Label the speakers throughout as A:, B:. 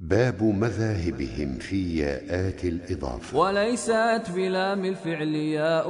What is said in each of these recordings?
A: باب مذاهبهم في ياءات الإضافة.
B: وليست بلام الفعل ياء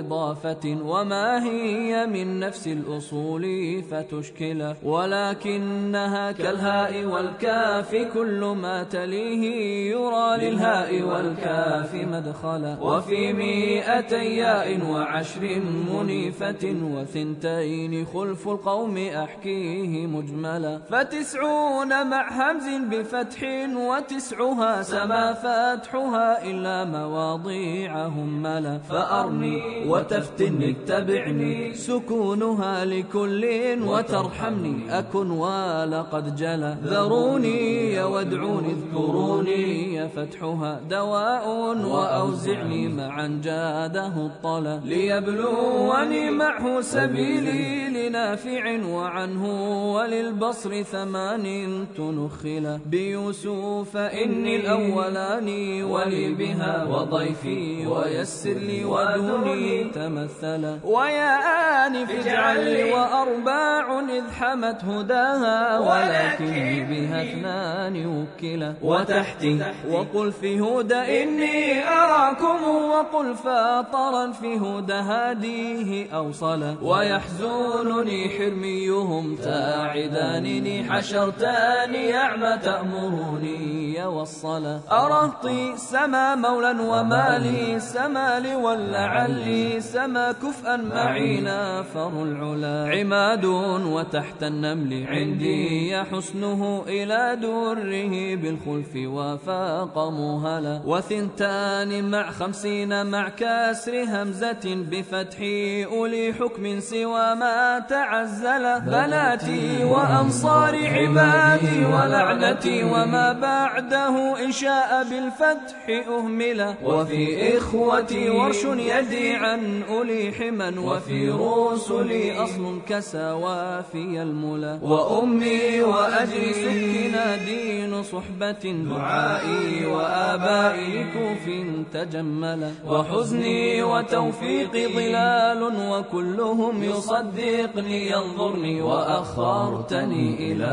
B: إضافة وما هي من نفس الأصول فتشكل ولكنها كالهاء والكاف كل ما تليه يرى للهاء والكاف مدخلا. وفي مئتي ياء وعشر منيفة وثنتين خلف القوم أحكيه مجملا. فتسعون مع همز بفتح وتسعها سما فتحها إلا مواضيعهم ملا فأرني وتفتني اتبعني سكونها لكل وترحمني أكن ولقد جلا ذروني وادعوني اذكروني فتحها دواء وأوزعني معا جاده الطلا ليبلوني معه سبيلي لنافع وعنه وللبصر ثمان تنخلا بيوسف يوسف إني الأولاني ولي بها وضيفي ويسر لي ودوني تمثلا. ويا آنف اجعل لي وأرباع إذ حمت هداها. ولكن بها اثنان وكلا. وتحتي وقل في هدى إني أراكم وقل فاطرا في هدى هاديه أوصلا ويحزنني حرميهم تاعدانني حشرتاني أعمى تأمر الروني والصلاة أرهطي سما مولا ومالي سما لي ولعلي سما كفءا معينا فر العلا. عماد وتحت النمل عندي حسنه إلى دره بالخلف وفاق مهلا وثنتان مع خمسين مع كسر همزة بفتح أولي حكم سوى ما تعزل. بناتي وأنصار عبادي ولعنتي وما بعده إن شاء بالفتح أهملا وفي إخوتي ورش يدي عن أولي حما وفي رسلي أصل كسوافي الملا. وأمي وأجري سكنا دين صحبة دعائي وآبائي كوف تجملا وحزني وتوفيقي ظلال وكلهم يصدقني ينظرني وأخرتني إلى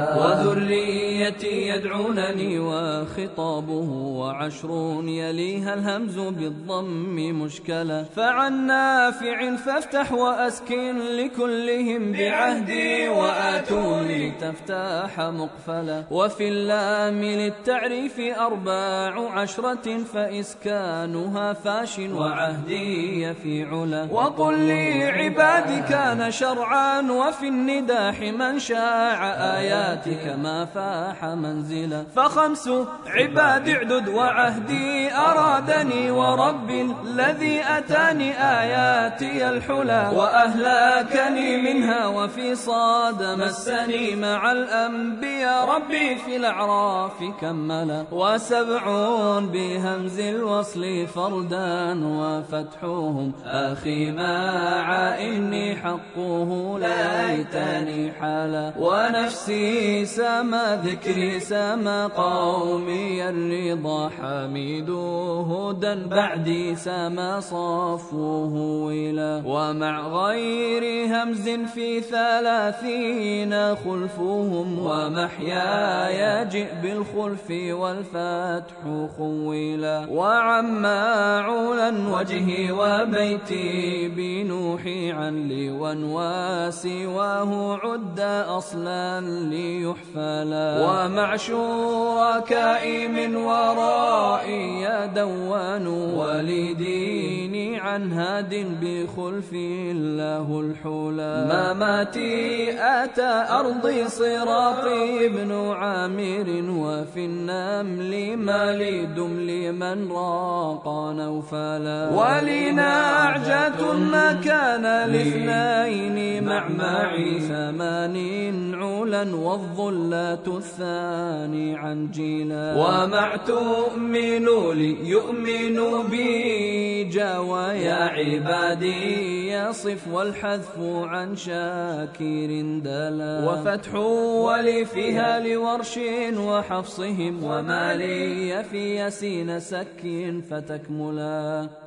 B: وذريتي يدعونني وخطابه وعشرون يليها الهمز بالضم مشكلا فعن نافع فافتح وأسكن لكلهم بعهدي وآتوني تفتح مقفلا وفي اللام للتعريف أرباع عشرة فإسكانها فاش وعهدي في علا. وقل لي عبادي كان شرعا وفي النداح من شاع آياتك ما فاح منزلا. فخمس عباد اعدد وعهدي أرادني ورب الذي أتاني آياتي الحلى وأهلاكني منها وفي صاد مسني مع الأنبياء ربي في الأعراف كملا. وسبعون بهمز الوصل فردا وفتحهم أخي مع إني حقه ليتني حالا. ونفسي سما ذكري سما قومي الرضا حميد هدى بعدي سما صفوه ولا ومع غير همز في ثلاثين خلفهم ومحياي جئ بالخلف والفتح خولا وعما عولا وجهي وبيتي بنوحي عن لون وسواه عد أصلا ليحفلا ومع شركائي من ورائي دوان ولديني عن هاد بخلف الله الحلا مماتي أتى أرضي صراطي ابن عامر وفي النمل مالي دملي من راق نوفلا. ولنعجة ما كان لاثنين مع معي ثمان علا والظلات الثاني عن جيلا. ومع تؤمن لي يؤمن بي جاوى يا عبادي يصف والحذف عن شاكر دلا. وفتح ولي فيها لورش وحفصهم. وما لي في يسين سك فتكملا.